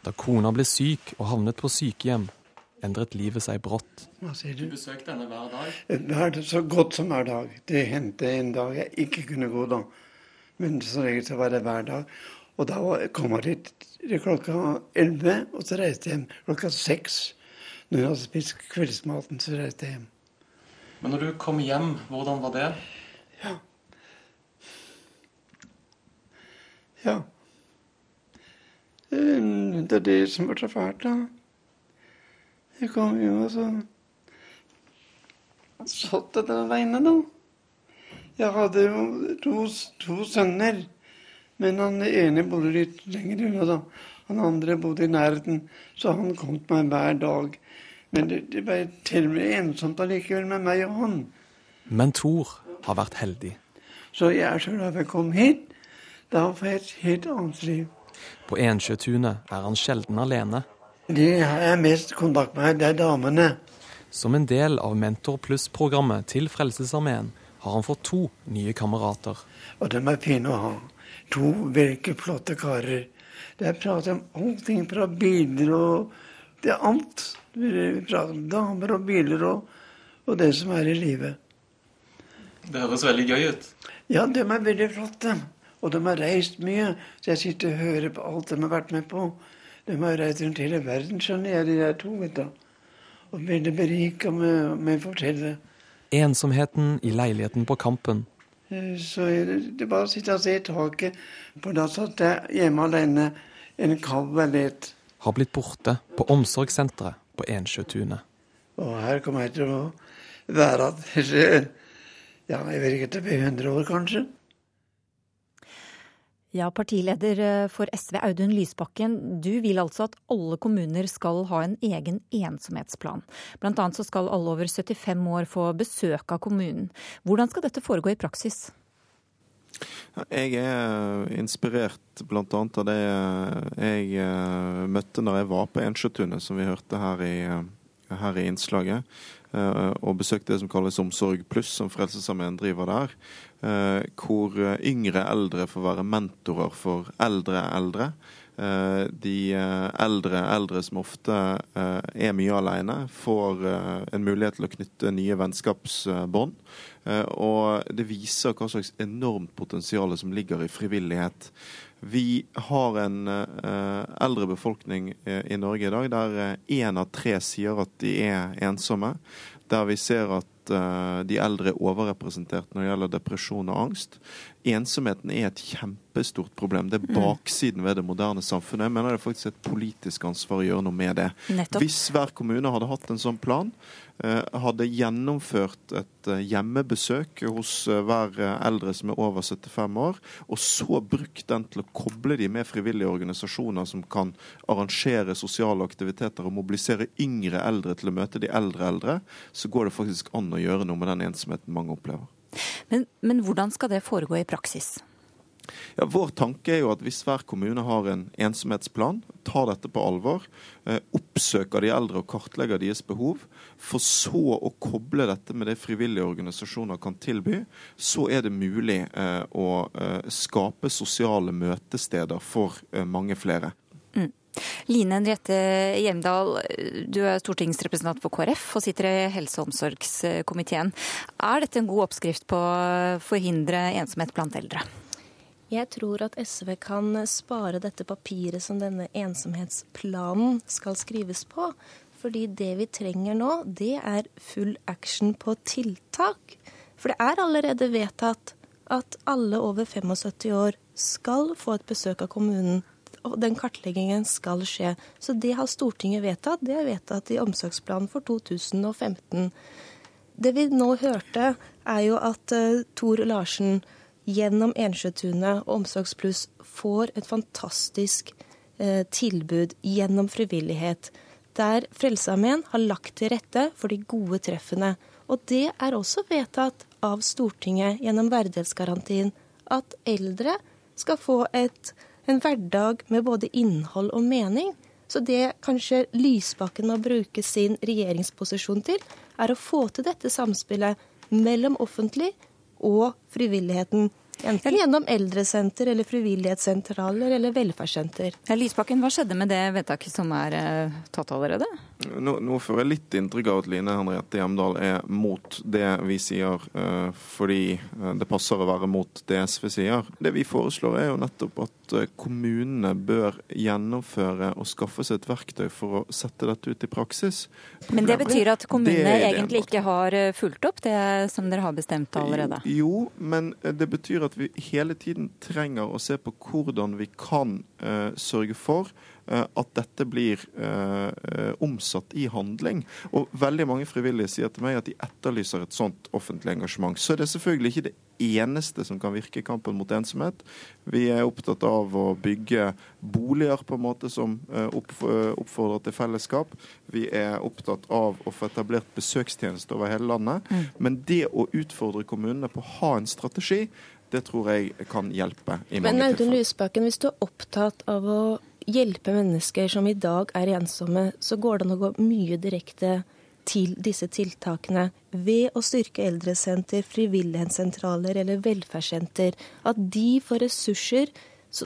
da kona ble syk og havnet på sykehjem, endret livet seg brått. Hva sier du? Du besøkte henne hver dag? Hver, så godt som hver dag. Det hendte en dag jeg ikke kunne gå, da. Men som regel så var det hver dag. Og da kom jeg dit klokka elleve, og så reiste jeg hjem klokka seks. Når jeg hadde spist kveldsmaten, så reiste jeg hjem. Men når du kom hjem, hvordan var det? Ja, Ja. Det er det som er så fælt, da. Jeg kom jo og så satt jeg der aleine, da. Jeg hadde jo to, to, sønner. Men han ene bodde litt lenger unna, da. Han andre bodde i nærheten, så han kom til meg hver dag. Men det, det ble med ensomt allikevel med meg og han. Men Thor har vært heldig. Så jeg er så glad jeg kom hit. Da får jeg et helt annet liv. På Ensjøtunet er han sjelden alene. De har jeg mest kontakt med, det er damene. Som en del av Mentor Pluss-programmet til Frelsesarmeen har han fått to nye kamerater. Og de er fine å ha. To veldig flotte karer. Der prater om allting fra biler og Det er alt. Vi prater om damer og biler og, og det som er i livet. Det høres veldig gøy ut. Ja, de er veldig flotte. Og de har reist mye, så jeg sitter og hører på alt de har vært med på. De har reist rundt hele verden, skjønner jeg, de der to. vet du. Og veldig berika med, med å fortelle. Ensomheten i leiligheten på Kampen. Eh, så det, det bare å sitte og se i taket. For da satt jeg hjemme alene en kald leilighet. Har blitt borte på omsorgssenteret på Ensjøtunet. Og her kommer jeg til å være ja, jeg vet ikke, til 100 år kanskje. Ja, partileder eh, for SV Audun Lysbakken, du vil altså at alle kommuner skal ha en egen ensomhetsplan. Blant annet så skal alle over 75 år få besøk av kommunen. Hvordan skal dette foregå i praksis? Jeg er inspirert bl.a. av det jeg møtte når jeg var på Ensjøtunet, som vi hørte her i, her i innslaget. Eh, og besøkte det som kalles Omsorg pluss, som Frelsesarmeen driver der. Eh, hvor yngre eldre får være mentorer for eldre eldre. Eh, de eldre eldre som ofte er mye alene, får en mulighet til å knytte nye vennskapsbånd. Og det viser hva slags enormt potensial som ligger i frivillighet. Vi har en uh, eldre befolkning uh, i Norge i dag der én uh, av tre sier at de er ensomme. Der vi ser at de eldre er overrepresentert når det gjelder depresjon og angst. Ensomheten er et kjempestort problem. Det er mm. baksiden ved det moderne samfunnet. Jeg mener det er faktisk et politisk ansvar å gjøre noe med det. Nettopp. Hvis hver kommune hadde hatt en sånn plan, Eh, hadde gjennomført et eh, hjemmebesøk hos eh, hver eldre som er over 75 år, og så brukt den til å koble de med frivillige organisasjoner som kan arrangere sosiale aktiviteter og mobilisere yngre eldre til å møte de eldre eldre, så går det faktisk an å gjøre noe med den ensomheten mange opplever. Men, men hvordan skal det foregå i praksis? Ja, Vår tanke er jo at hvis hver kommune har en ensomhetsplan, tar dette på alvor, eh, oppsøker de eldre og kartlegger deres behov, for så å koble dette med det frivillige organisasjoner kan tilby, så er det mulig eh, å eh, skape sosiale møtesteder for mange flere. Mm. Line Henriette Hjemdal, du er stortingsrepresentant for KrF og sitter i helse- og omsorgskomiteen. Er dette en god oppskrift på å forhindre ensomhet blant eldre? Jeg tror at SV kan spare dette papiret som denne ensomhetsplanen skal skrives på. Fordi det vi trenger nå, det er full action på tiltak. For det er allerede vedtatt at alle over 75 år skal få et besøk av kommunen. Og den kartleggingen skal skje. Så det har Stortinget vedtatt. Det er vedtatt i omsorgsplanen for 2015. Det vi nå hørte, er jo at uh, Tor Larsen gjennom Ensjøtunet og Omsorgspluss får et fantastisk eh, tilbud gjennom frivillighet. Der Frelsesarmeen har lagt til rette for de gode treffene. Og det er også vedtatt av Stortinget gjennom verdighetsgarantien at eldre skal få et, en hverdag med både innhold og mening. Så det kanskje Lysbakken må bruke sin regjeringsposisjon til, er å få til dette samspillet mellom offentlig frivilligheten. Enten gjennom eldresenter eller frivillighetssentraler eller velferdssenter. Ja, Lysbakken, hva skjedde med det vedtaket som er eh, tatt allerede? Nå, nå får jeg litt inntrykk av at Line Henriette Hjemdal er mot det vi sier, eh, fordi eh, det passer å være mot det SV sier. Det vi foreslår er jo nettopp at kommunene bør gjennomføre og skaffe seg et verktøy for å sette dette ut i praksis. Men det betyr at kommunene egentlig ikke har fulgt opp det som dere har bestemt allerede? Jo, men det betyr at vi hele tiden trenger å se på hvordan vi kan uh, sørge for uh, at dette blir uh, omsatt i handling. Og veldig mange frivillige sier til meg at de etterlyser et sånt offentlig engasjement. Så det er selvfølgelig ikke det eneste som kan virke i kampen mot ensomhet. Vi er opptatt av å bygge boliger på en måte som oppfordrer til fellesskap. Vi er opptatt av å få etablert besøkstjenester over hele landet. Mm. Men det å utfordre kommunene på å ha en strategi, det tror jeg kan hjelpe. i mange Men Audun Lysbakken, hvis du er opptatt av å hjelpe mennesker som i dag er ensomme, så går det an å gå mye direkte til disse tiltakene ved å styrke eldresenter, frivillighetssentraler eller velferdssenter. At de får ressurser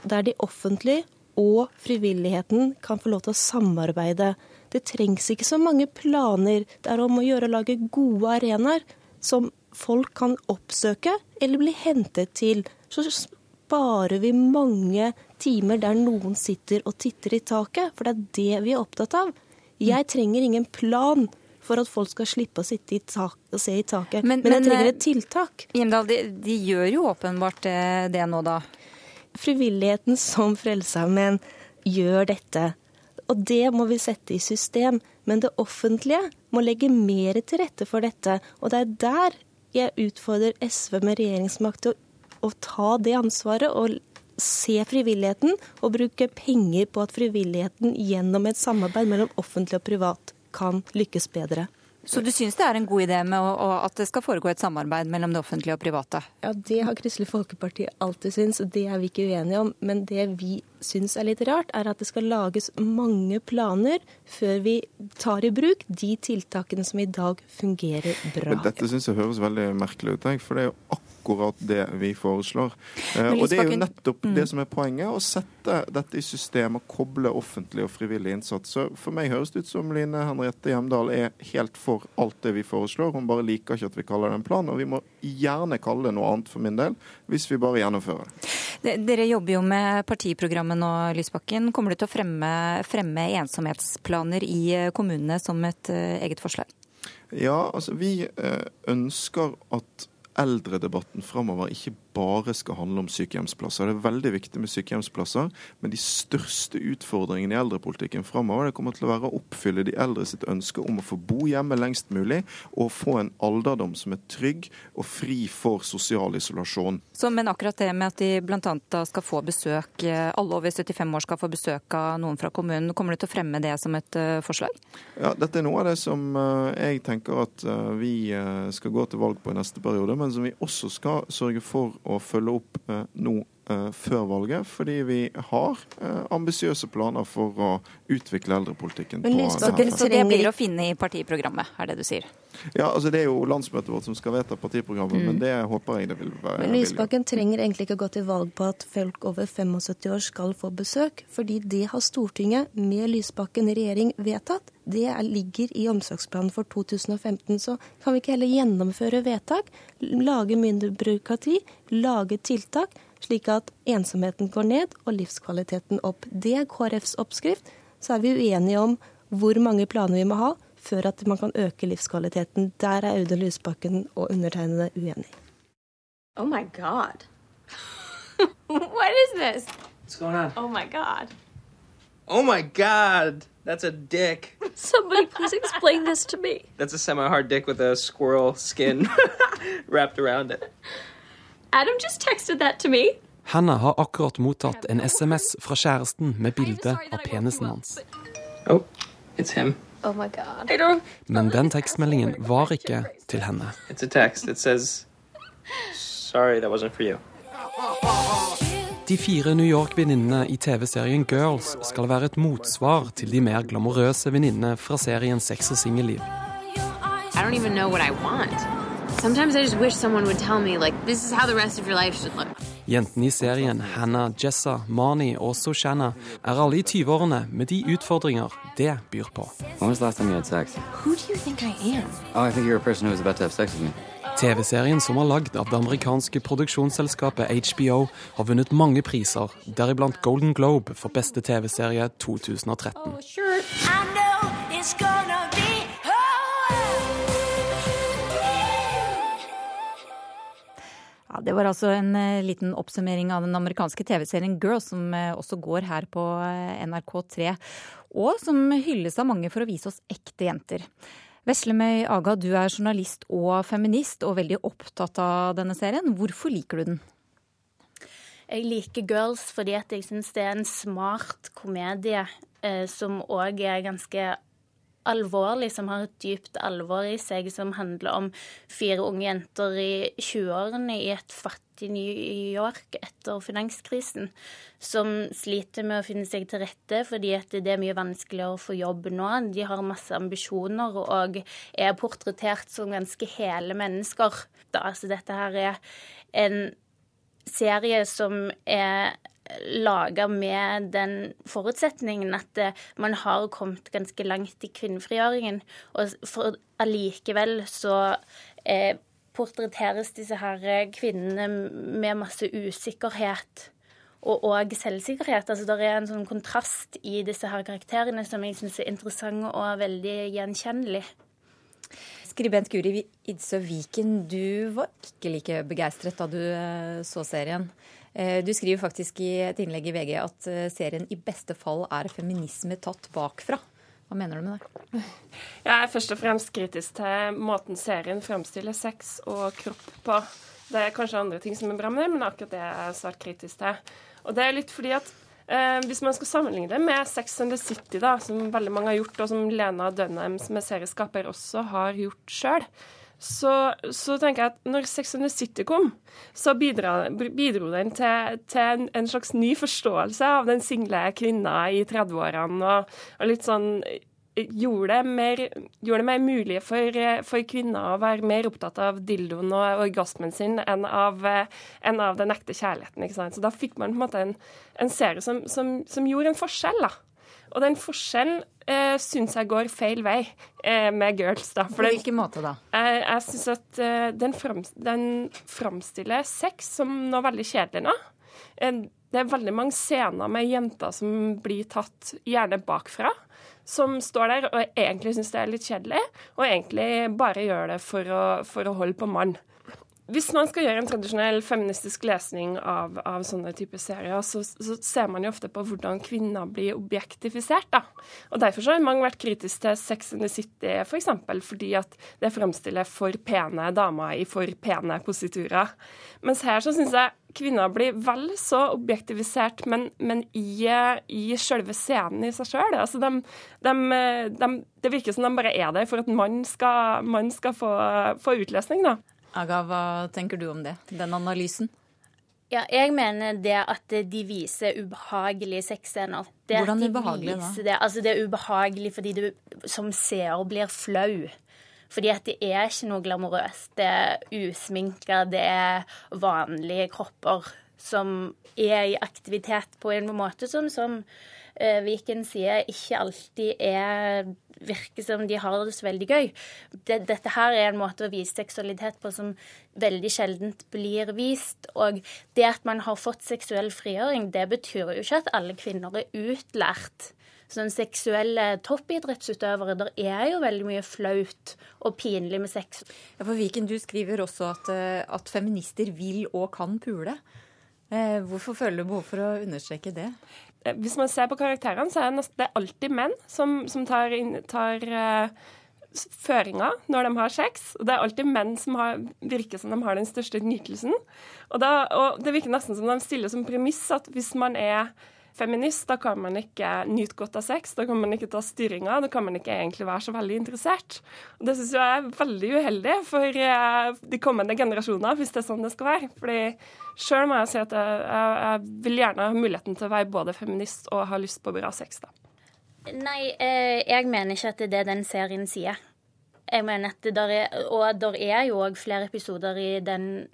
der de offentlige og frivilligheten kan få lov til å samarbeide. Det trengs ikke så mange planer. Det er om å gjøre å lage gode arenaer som folk kan oppsøke eller bli hentet til. Så sparer vi mange timer der noen sitter og titter i taket, for det er det vi er opptatt av. Jeg trenger ingen plan for at folk skal slippe å sitte i tak og se i taket, men, men jeg trenger et tiltak. Hjemdal, de, de, gjør jo åpenbart det, det nå, da. Frivilligheten som Frelsesarmeen gjør dette. Og det må vi sette i system. Men det offentlige må legge mer til rette for dette. Og det er der jeg utfordrer SV med regjeringsmakt til å, å ta det ansvaret og se frivilligheten og bruke penger på at frivilligheten gjennom et samarbeid mellom offentlig og privat kan lykkes bedre. Så du syns det er en god idé med å, å, at det skal foregå et samarbeid mellom det offentlige og private? Ja, det har Kristelig Folkeparti alltid syntes, og det er vi ikke uenige om. Men det vi syns er litt rart, er at det skal lages mange planer før vi tar i bruk de tiltakene som i dag fungerer bra. Men dette syns jeg høres veldig merkelig ut, for det er jo akkurat det vi foreslår. Eh, og det er jo nettopp Mm. det som er poenget, å sette dette i system og koble offentlig og frivillig innsats. Så for meg høres det ut som Line Henriette Hjemdal er helt for alt det vi foreslår. Hun bare liker ikke at vi kaller det en plan, og vi må gjerne kalle det noe annet for min del, hvis vi bare gjennomfører det. Dere jobber jo med partiprogrammet nå, Lysbakken. Kommer du til å fremme, fremme ensomhetsplaner i eh, kommunene som et eh, eget forslag? Ja, altså vi eh, ønsker at eldredebatten framover ikke bare skal handle om sykehjemsplasser. Det er veldig viktig med sykehjemsplasser, men de største utfordringene i eldrepolitikken framover det kommer til å være å oppfylle de eldre sitt ønske om å få bo hjemme lengst mulig og få en alderdom som er trygg og fri for sosial isolasjon. Så, men akkurat det med at de bl.a. skal få besøk, eh, alle over 75 år skal få besøk av noen fra kommunen, kommer du til å fremme det som et eh, forslag? Ja, Dette er noe av det som eh, jeg tenker at vi skal gå til valg på i neste periode, men som vi også skal sørge for å følge opp eh, nå før valget, fordi vi har eh, ambisiøse planer for å utvikle eldrepolitikken. Men på Lysbakken, så det blir å finne i partiprogrammet, er det du sier? Ja, altså Det er jo landsmøtet vårt som skal vedta partiprogrammet, Mm. men det håper jeg det vil være. Men. Lysbakken trenger egentlig ikke gå til valg på at folk over 75 år skal få besøk, fordi det har Stortinget med Lysbakken i regjering vedtatt. Det er- ligger i omsorgsplanen for 2015. Så kan vi ikke heller gjennomføre vedtak, lage mindre byråkrati, lage tiltak, slik at ensomheten går ned og livskvaliteten opp. Det er KrFs oppskrift. Så er vi uenige om hvor mange planer vi må ha før at man kan øke livskvaliteten. Der er Audun Lysbakken og undertegnede uenig. Oh my god. what is this? What's going on? Oh my god. Oh my god! That's a dick. Somebody please explain this to me. That's a semi hard dick with a squirrel skin wrapped around it. Adam just texted that to me. Hannah har akkurat mottatt en SMS fra kjæresten med bilde av penisen hans. Oh, it's him. Oh my god. Men den tekstmeldingen var ikke til henne. It's a text. It says, Sorry, that wasn't for you. De fire New York-venninnene i TV-serien Girls skal være et motsvar til de mer glamorøse venninnene fra serien Sex og singelliv. Sometimes I just wish someone would tell me, like, this is how the rest of your life should look. Jentene i serien, Hannah, Jessa, Marnie og Soshanna, er alle i 20-årene med de utfordringer det byr på. When was the last time you had sex? Who do you think I am? Oh, I think you're a person who was about to have sex with me. TV-serien som er lagd av det amerikanske produksjonsselskapet HBO, har vunnet mange priser, deriblant Golden Globe for beste TV-serie 2013. Sure. Ja, Det var altså en eh, liten oppsummering av den amerikanske TV-serien Girls, som eh, også går her på eh, NRK3, og som hylles av mange for å vise oss ekte jenter. Veslemøy Aga, du er journalist og feminist, og veldig opptatt av denne serien. Hvorfor liker du den? Jeg liker Girls fordi jeg syns det er en smart komedie eh, som òg er ganske alvorlig, som har et dypt alvor i seg, som handler om fire unge jenter i 20-årene i et fattig New York etter finanskrisen, som sliter med å finne seg til rette fordi det er mye vanskeligere å få jobb nå. De har masse ambisjoner og er portrettert som ganske hele mennesker. Da, altså dette her er en serie som er laga med den forutsetningen at eh, man har kommet ganske langt i kvinnefrigjøringen. Og for allikevel så eh, portretteres disse her kvinnene med masse usikkerhet. Og, og selvsikkerhet. Altså, det er en sånn kontrast i disse her karakterene som jeg syns er interessant og veldig gjenkjennelig. Skribent Guri Idsø Viken, du var ikke like begeistret da du eh, så serien. Eh, Du skriver faktisk i et innlegg i VG at eh, serien i beste fall er feminisme tatt bakfra. Hva mener du med det? Jeg er først og fremst kritisk til måten serien fremstiller sex og kropp på. Det er kanskje andre ting som er bra med det, men akkurat det er jeg svært kritisk til. Og det er litt fordi at eh, hvis man skal sammenligne det med Sex and the City, da, som veldig mange har gjort, og som Lena Dunham, som er serieskaper, også har gjort sjøl, så, så tenker jeg at når Sex and the City kom, så bidra, bidro den til, til en, en, slags ny forståelse av den single kvinna i 30-årene, og, og, litt sånn gjorde det mer, gjorde det mer mulig for, for, kvinner å være mer opptatt av dildoen og orgasmen sin enn av, enn av den ekte kjærligheten. ikke sant? Så da fikk man på en måte en, en serie som, som, som, gjorde en forskjell. da. Og den forskjellen eh, syns jeg går feil vei eh, med girls. da. For På hvilken måte da? Jeg, jeg syns at eh, den, fram, den, framstiller sex som noe veldig kjedelig nå. Eh, det er veldig mange scener med jenter som blir tatt gjerne bakfra som står der og egentlig syns det er litt kjedelig, og egentlig bare gjør det for å, for å holde på mann. Hvis man skal gjøre en tradisjonell feministisk lesning av, av sånne typer serier, så, så, ser man jo ofte på hvordan kvinner blir objektifisert. Da. Og Derfor har mange vært kritiske til Sex and the City, f.eks. For eksempel, fordi at det fremstiller for pene damer i for pene positurer. Mens her så syns jeg kvinner blir vel så objektivisert, men, men i, i selve scenen i seg sjøl. Altså de, de, de, det virker som de bare er der for at mann skal, man skal få, få utløsning, da. Aga, hva tenker du om det, den analysen? Ja, jeg mener det at de viser ubehagelige sexscener. Hvordan ubehagelig da? Det, altså det er ubehagelig fordi du som seer blir flau. Fordi at det er ikke noe glamorøst. Det er usminka, det er vanlige kropper som er i aktivitet på en måte som, som uh, Viken sier, ikke alltid er virker som de har det så veldig gøy. Dette her er en måte å vise seksualitet på som veldig sjeldent blir vist. Og det at man har fått seksuell frigjøring, det betyr jo ikke at alle kvinner er utlært. Sånn seksuelle toppidrettsutøvere, der er jo veldig mye flaut og pinlig med sex. Ja, for Viken, du skriver også at, eh, at feminister vil og kan pule. Eh, hvorfor føler du behov for å understreke det? Eh, hvis man ser på karakterene, så er det, alltid menn som, som tar, tar uh, føringa når de har sex. Og det er alltid menn som har, virker som de har den største nytelsen. Og, da, og det virker nesten som de stiller som premiss at hvis man er feminist, da kan man ikke nyte godt av sex, da kan man ikke ta styringa, da kan man ikke egentlig være så veldig interessert. Og Det syns jeg er veldig uheldig for eh, de kommende generasjoner, hvis det er sånn det skal være. Fordi sjøl må jeg si at jeg, jeg, vil gjerne ha muligheten til å være både feminist og ha lyst på bra sex, da. Nei, eh, jeg mener ikke at det er det den serien sier. Jeg mener at der er, Og der er jo òg flere episoder i den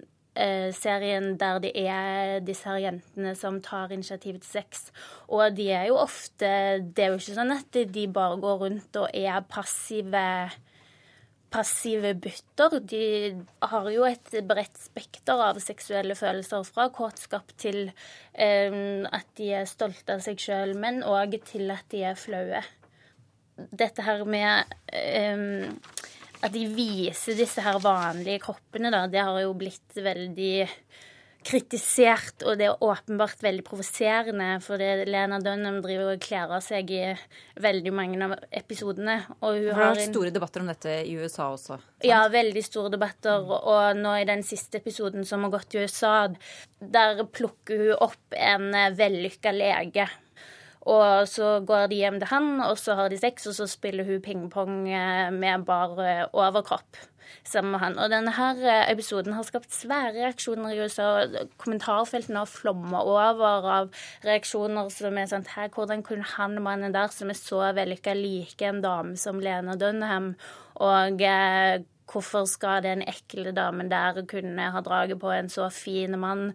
serien der det er disse her jentene som tar initiativ til sex. Og de er jo ofte Det er jo ikke sånn at de bare går rundt og er passive passive bytter. De har jo et bredt spekter av seksuelle følelser, fra kåtskap til eh, at de er stolte av seg sjøl, men òg til at de er flaue. Dette her med eh, at de viser disse her vanlige kroppene, da, det har jo blitt veldig kritisert, og det er åpenbart veldig provoserende, for Lena Dunham driver og kler av seg i veldig mange av episodene. Og hun har vært store debatter om dette i USA også? Sant? Ja, veldig store debatter. Og nå i den siste episoden som har gått i USA, der plukker hun opp en vellykka lege og så går de hjem til han, og så har de sex, og så spiller hun pingpong eh, med bare overkropp sammen med han. Og denne her eh, episoden har skapt svære reaksjoner i USA. Kommentarfeltene har flomma over av reaksjoner som er sånn her, Hvordan kunne han mannen der, som er så vellykka, like en dame som Lena Dunham? Og eh, hvorfor skal den ekle damen der kunne ha draget på en så fin mann?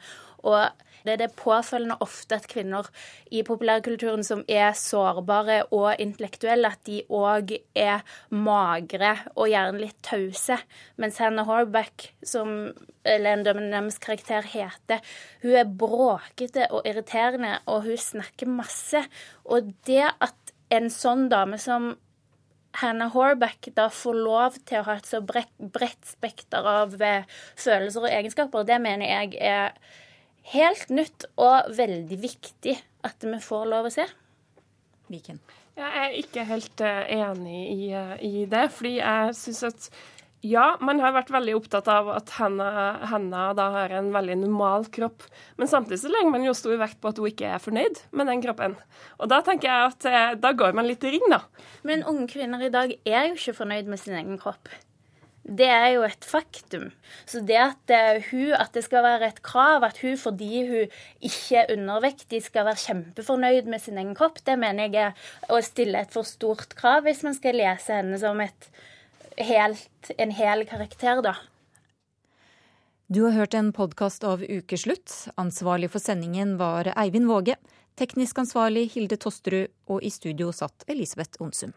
Og det er det påfølgende ofte at kvinner i populærkulturen som er sårbare og intellektuelle, at de òg er magre og gjerne litt tause. Mens Hannah Horback, som Len Dømmenems karakter heter, hun er bråkete og irriterende, og hun snakker masse. Og det at en sånn dame som Hannah Horback da får lov til å ha et så bredt spekter av eh, følelser og egenskaper, det mener jeg er helt nytt og veldig viktig at vi får lov å se. Viken. Jeg er ikke helt uh, enig i, uh, i, det, fordi jeg syns at Ja, man har vært veldig opptatt av at henne da har en veldig normal kropp. Men samtidig så legger man jo stor vekt på at hun ikke er fornøyd med den kroppen. Og da tenker jeg at eh, da går man litt i ring, da. Men unge kvinner i dag er jo ikke fornøyd med sin egen kropp. Det er jo et faktum. Så det at, eh, hun, at det skal være et krav at hun fordi hun ikke er undervektig, skal være kjempefornøyd med sin egen kropp, det mener jeg er å stille et for stort krav hvis man skal lese henne som helt, en hel karakter, da. Du har hørt en podkast av Ukeslutt. Ansvarlig for sendingen var Eivind Våge. Teknisk ansvarlig Hilde Tosterud, og i studio satt Elisabeth Onsum.